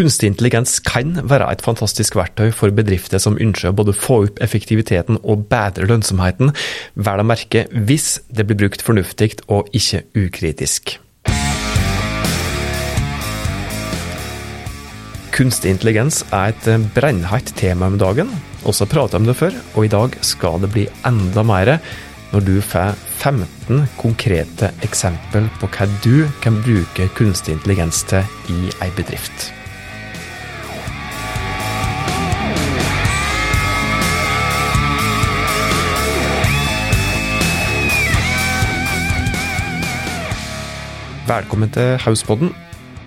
Kunstig intelligens kan være et fantastisk verktøy for bedrifter som ønsker å både få opp effektiviteten og bedre lønnsomheten, vel å merke hvis det blir brukt fornuftig og ikke ukritisk. Kunstig intelligens er et brennhett tema om dagen. Også prata om det før, og i dag skal det bli enda mer når du får 15 konkrete eksempel på hva du kan bruke kunstig intelligens til i ei bedrift. Velkommen til Hauspodden,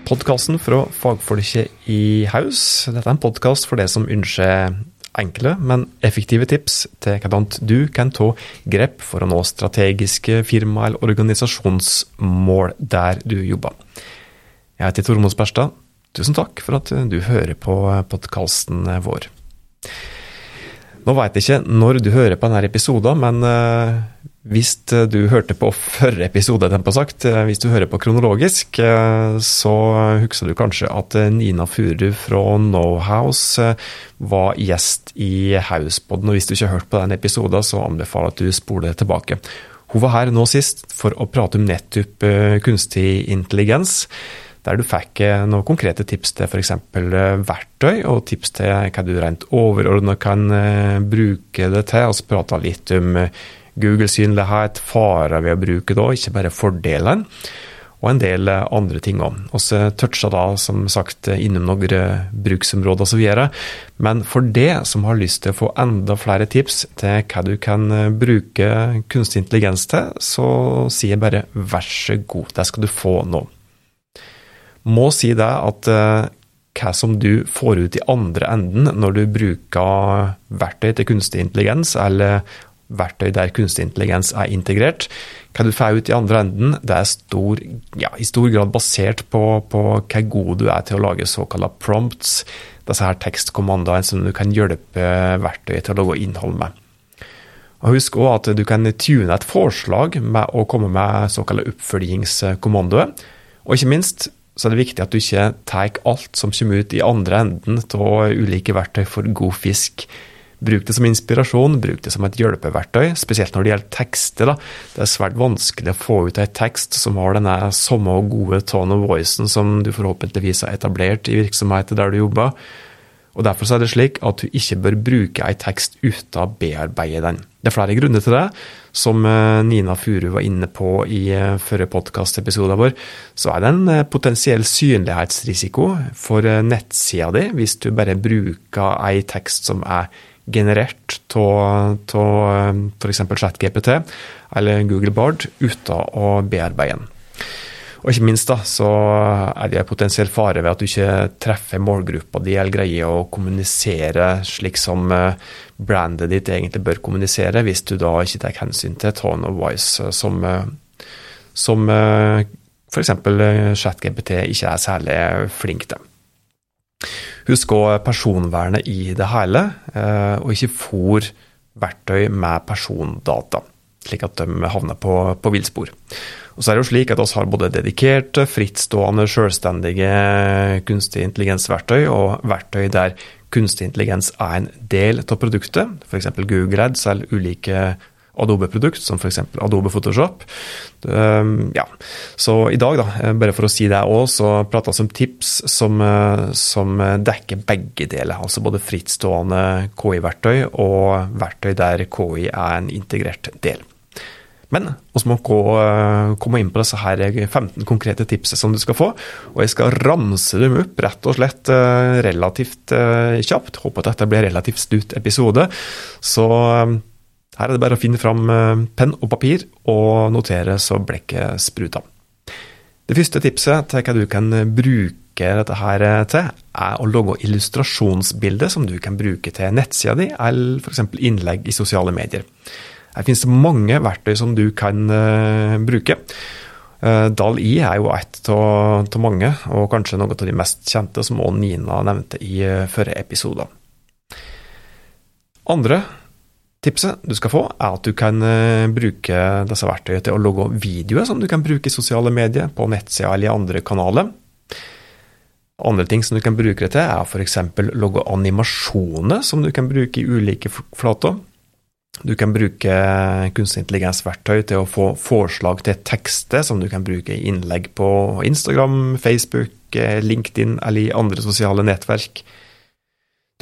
podkasten fra fagfolket i Haus. Dette er en podkast for det som ønsker enkle, men effektive tips til hvordan du kan ta grep for å nå strategiske firma- eller organisasjonsmål der du jobber. Jeg heter Tormod Sperstad. Tusen takk for at du hører på podkasten vår. Nå veit jeg ikke når du hører på denne episoden, men eh, hvis du hørte på forrige episode, den på sagt, eh, hvis du hører på kronologisk, eh, så husker du kanskje at eh, Nina Furu fra Knowhouse var gjest i Hauspodden. Og hvis du ikke har hørt på den episoden, så anbefaler jeg at du spoler tilbake. Hun var her nå sist for å prate om nettopp kunstig intelligens. Der du fikk noen konkrete tips til f.eks. verktøy, og tips til hva du rent overordna kan bruke det til. Så prata litt om Google-synlighet, farer ved å bruke det, ikke bare fordelene. Og en del andre ting òg. Vi toucha da som sagt innom noen bruksområder osv. Men for det som har lyst til å få enda flere tips til hva du kan bruke kunstig intelligens til, så sier jeg bare vær så god, det skal du få nå. Må si det at eh, hva som du får ut i andre enden når du bruker verktøy til kunstig intelligens, eller verktøy der kunstig intelligens er integrert. Hva du får ut i andre enden, det er stor, ja, i stor grad basert på, på hvor god du er til å lage såkalte prompts, disse her tekstkommandoene som du kan hjelpe verktøyet til å lage innhold med. Og Husk også at du kan tune et forslag med å komme med såkalte oppfølgingskommandoer. Og ikke minst så er det viktig at du ikke tar alt som kommer ut i andre enden av ulike verktøy for god fisk. Bruk det som inspirasjon, bruk det som et hjelpeverktøy, spesielt når det gjelder tekster. Da. Det er svært vanskelig å få ut en tekst som har denne samme og gode tone of voicen som du forhåpentligvis har etablert i virksomheten der du jobber. Og Derfor er det slik at du ikke bør bruke en tekst uten å bearbeide den. Det er flere grunner til det. Som eh, Nina Furu var inne på i eh, forrige podkastepisode vår, så er det en eh, potensiell synlighetsrisiko for nettsida di hvis du bare bruker en tekst som er generert av f.eks. ChatGPT eller Google Bard uten å bearbeide den. Og ikke minst da, så er det en potensiell fare ved at du ikke treffer målgruppa di eller greier å kommunisere slik som eh, brandet ditt egentlig bør kommunisere, hvis du da ikke tar hensyn til tone of voice, som, eh, som eh, f.eks. ChatGPT ikke er særlig flink til. Husk òg personvernet i det hele, eh, og ikke fòr verktøy med persondata, slik at de havner på, på villspor. Og så er det jo slik at vi har både dedikerte, frittstående, selvstendige kunstig intelligensverktøy, og verktøy der kunstig intelligens er en del av produktet, f.eks. Google Ads eller ulike Adobe-produkt, som f.eks. Adobe Photoshop. Um, ja. Så i dag, da, eh, bare for å si det òg, så prates om tips som, eh, som, dekker begge deler. Altså både frittstående KI-verktøy og verktøy der KI er en integrert del. Men vi må gå, eh, komme inn på disse her 15 konkrete tipsene som du skal få. Og jeg skal ramse dem opp rett og slett relativt kjapt. Håper at dette blir relativt stutt episode. Så her er det bare å finne fram eh, penn og papir og notere så blekket spruter. Det første tipset til hva du kan bruke dette her til, er å lage illustrasjonsbilder som du kan bruke til nettsida di, eller f.eks. innlegg i sosiale medier. Her finnes det mange verktøy som du kan bruke. DAL-I er jo ett av mange, og kanskje noe av de mest kjente, som også Nina nevnte i forrige episode. Andre Tipset du skal få, er at du kan eh, bruke disse verktøyene til å logge videoer som du kan bruke i sosiale medier, på nettsida eller i andre kanaler. Andre ting som du kan bruke det til, er f.eks. logge animasjoner som du kan bruke i ulike flater. Du kan bruke kunstig intelligens-verktøy til å få forslag til tekster som du kan bruke i innlegg på Instagram, Facebook, LinkedIn eller i andre sosiale nettverk.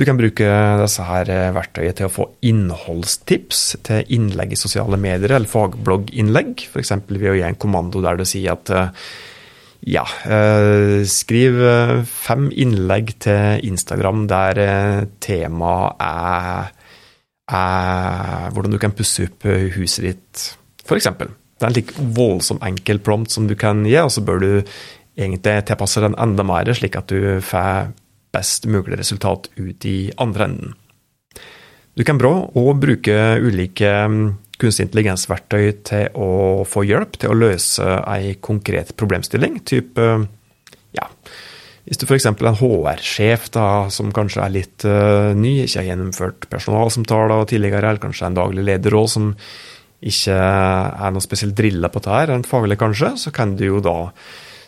Du kan bruke disse her verktøyene til å få innholdstips til innlegg i sosiale medier eller fagblogginnlegg, f.eks. ved å gi en kommando der du sier at ja, eh, skriv eh, fem innlegg til Instagram der eh, temaet er, er hvordan du kan pusse opp huset ditt, f.eks. Det er en like voldsom enkel prompt som du kan gi, og så bør du egentlig tilpasse den enda mer, slik at du får best mulig resultat ut i andre enden. Du kan bra òg bruke ulike mm, kunstig intelligens-verktøy til å få hjelp til å løse ei konkret problemstilling. Type, ja, hvis du f.eks. er en HR-sjef som kanskje er litt uh, ny, ikke har gjennomført personalsamtaler tidligere, eller kanskje en daglig leder òg som ikke er noe spesielt drilla på dette, en faglig kanskje, så kan du jo da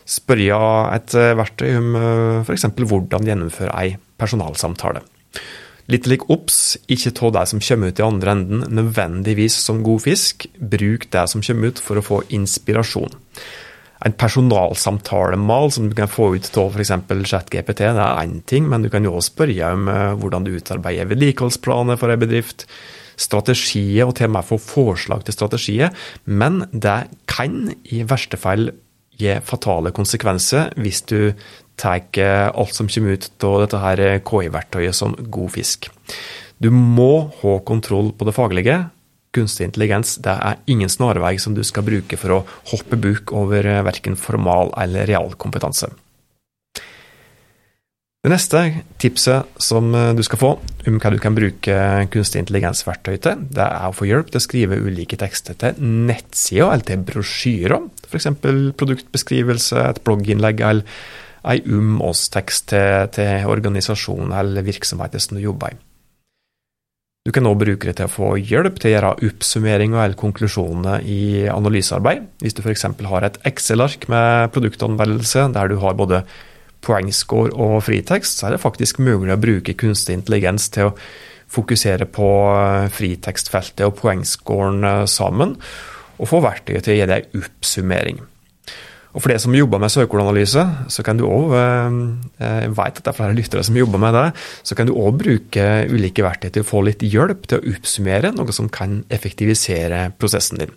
spørre et verktøy om eh, f.eks. hvordan gjennomføre ei personalsamtale. Litt lik obs, ikke ta det som kommer ut i andre enden nødvendigvis som god fisk. Bruk det som kommer ut for å få inspirasjon. En personalsamtalemal som du kan få ut av f.eks. ChatGPT, det er én ting, men du kan jo også spørre om eh, hvordan du utarbeider vedlikeholdsplaner for en bedrift, strategier, og til og med få forslag til strategier. Men det kan i verste fall gi fatale konsekvenser hvis du tar alt som kommer ut av dette her KI-verktøyet som god fisk. Du må ha kontroll på det faglige. Kunstig intelligens det er ingen snarvei som du skal bruke for å hoppe buk over verken formal eller realkompetanse. Det neste tipset som du skal få om hva du kan bruke kunstig intelligens-verktøy til, det er å få hjelp til å skrive ulike tekster til nettsider eller til brosjyrer. F.eks. produktbeskrivelse, et blogginnlegg eller ei um oss-tekst til, til organisasjonen eller virksomheten som du jobber i. Du kan òg bruke det til å få hjelp til å gjøre oppsummeringer eller konklusjoner i analysearbeid. Hvis du f.eks. har et Excel-ark med produktanvendelse der du har både poengscore og fritekst, så er det faktisk mulig å bruke kunstig intelligens til å fokusere på fritekstfeltet og poengscoren eh, sammen, og få verktøyet til å gi deg oppsummering. Og for det som jobber med søkeordanalyse, så kan du òg eh, Jeg vet at det er flere lyttere som jobber med det. Så kan du òg bruke ulike verktøy til å få litt hjelp til å oppsummere, noe som kan effektivisere prosessen din.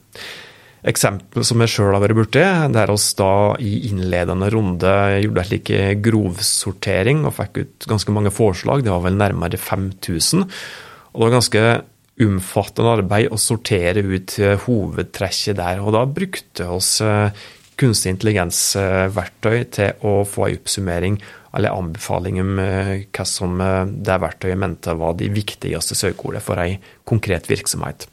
Eksempel som jeg sjøl har vært borti, der oss da i innledende runde gjorde en slik grovsortering og fikk ut ganske mange forslag. Det var vel nærmere 5000. Og det var ganske omfattende arbeid å sortere ut hovedtrekket der. Og da brukte oss eh, kunstig intelligens-verktøy til å få en oppsummering eller anbefaling om eh, hva som eh, det verktøyet mente var de viktigste søkeordene for en konkret virksomhet.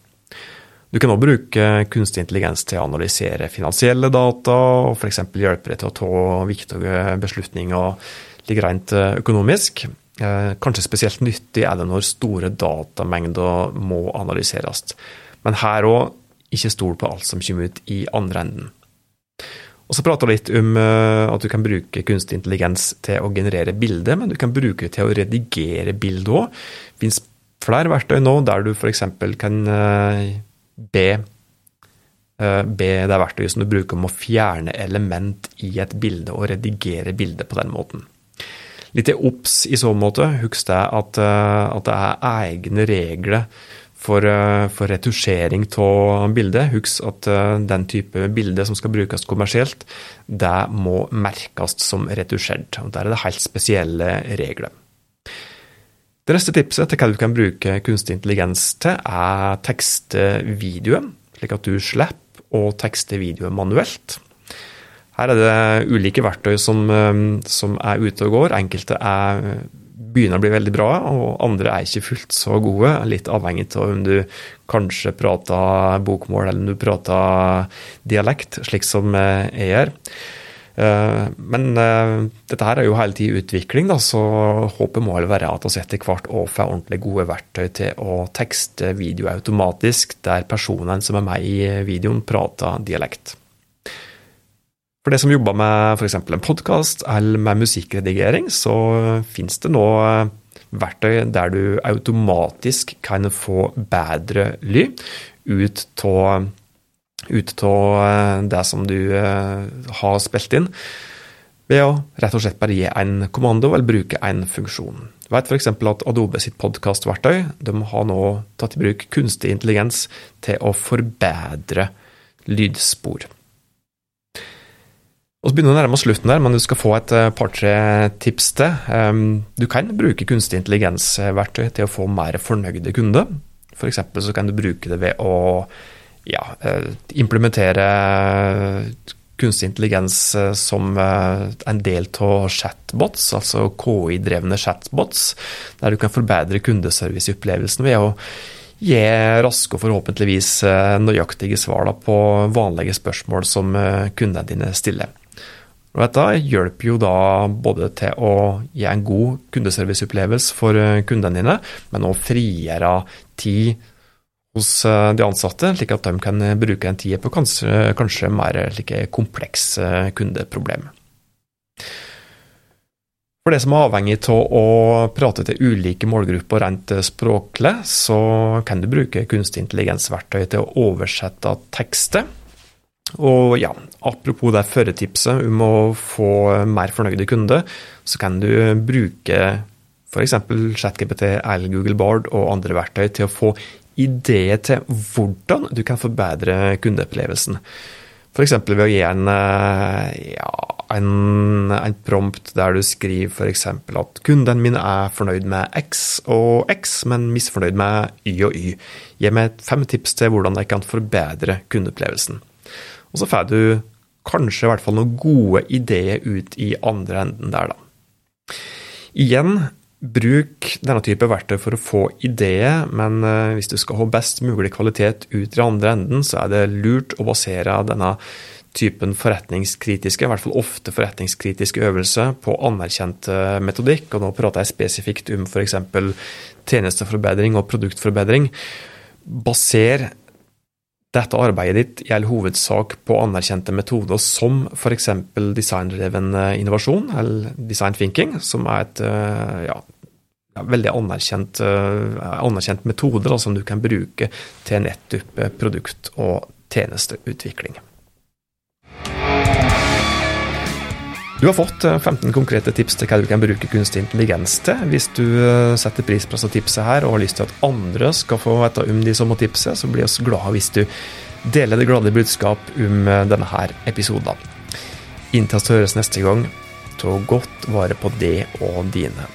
Du kan også bruke kunstig intelligens til å analysere finansielle data, og f.eks. hjelpe deg til å ta viktige beslutninger litt rent eh, økonomisk. Kanskje spesielt nyttig er det når store datamengder må analyseres. Men her òg, ikke stol på alt som kommer ut i andre enden. Og så prata litt om eh, at du kan bruke kunstig intelligens til å generere bilder, men du kan bruke det til å redigere bilder òg. Det fins flere verktøy nå der du f.eks. kan eh, be, eh, be det verktøyet som du bruker om å fjerne element i et bilde og redigere bildet på den måten. Litt obs i så måte. Husk det at, at det er egne regler for, eh, for retusjering av bildet. Husk at eh, den type bilde som skal brukes kommersielt, det må merkes som retusjert. Der er det helt spesielle regler. Det neste tipset til hva du kan bruke kunstig intelligens til, er tekstevideoer, slik at du slipper å tekste videoen manuelt. Her er det ulike verktøy som, eh, som er ute og går. Enkelte er begynner å bli veldig bra, og andre er ikke fullt så gode. Litt avhengig av om du kanskje prater bokmål eller om du prater dialekt, slik som jeg gjør. Eh, men eh, dette her er jo hele tiden utvikling, da, så håpet må være at vi etter hvert òg får ordentlig gode verktøy til å tekste video automatisk, der personen som er med i videoen, prater dialekt. For de som jobber med f.eks. en podkast eller med musikkredigering, så finnes det nå verktøy der du automatisk kan få bedre lyd ut av det som du har spilt inn, ved å rett og slett bare gi en kommando eller bruke en funksjon. Du vet f.eks. at Adobe sitt podkastverktøy har nå tatt i bruk kunstig intelligens til å forbedre lydspor. Og så begynner vi å nærme slutten der, men du skal få et eh, par-tre tips til. Ehm, du kan bruke kunstig intelligens-verktøy til å få mer fornøyde kunder. F.eks. så kan du bruke det ved å ja, eh, implementere kunstig intelligens eh, som en del av chatbots, altså KI-drevne chatbots, der du kan forbedre kundeserviceopplevelsen ved å gi raske og forhåpentligvis nøyaktige svar på vanlige spørsmål som kundene dine stiller. Og dette hjelper jo da både til å gi en god kundeserviceopplevelse for eh, kundene dine, men òg frigjøre tid hos eh, de ansatte, slik at de kan bruke den tida på kanskje, kanskje mer like komplekse kundeproblemer. For det som er avhengig av å prate til ulike målgrupper rent språklig, så kan du bruke kunstig intelligensverktøy til å oversette tekster og ja, apropos det føretipset om å få mer fornøyde kunder, så kan du bruke f.eks. ChatGPT Al Google Bard og andre verktøy til å få ideer til hvordan du kan forbedre kundeopplevelsen. F.eks. ved å gi en, ja, en, en prompt der du skriver f.eks. at kunden min er fornøyd med X og X, men misfornøyd med Y og Y. Gi meg fem tips til hvordan jeg kan forbedre kundeopplevelsen. Og så får du kanskje i hvert fall noen gode ideer ut i andre enden der, da. Igjen, bruk denne type verktøy for å få ideer, men eh, hvis du skal ha best mulig kvalitet ut i andre enden, så er det lurt å basere denne typen forretningskritiske, i hvert fall ofte forretningskritiske øvelser på anerkjent metodikk. Og nå prater jeg spesifikt om f.eks. tjenesteforbedring og produktforbedring. Baser dette arbeidet ditt gjelder hovedsak på anerkjente metoder som f.eks. designdreven eh, innovasjon, eller design thinking, som er et eh, ja, veldig anerkjent, eh, anerkjent metode da, som du kan bruke til nettopp produkt- og tjenesteutvikling. Du har fått 15 konkrete tips til hva du kan bruke kunstig intelligens til. Hvis du setter pris på disse tipsene her og har lyst til at andre skal få vite om de samme tipset, så blir vi glade hvis du deler det glade budskap om denne her episoden. Inntil vi høres neste gang, ta godt vare på det og dine.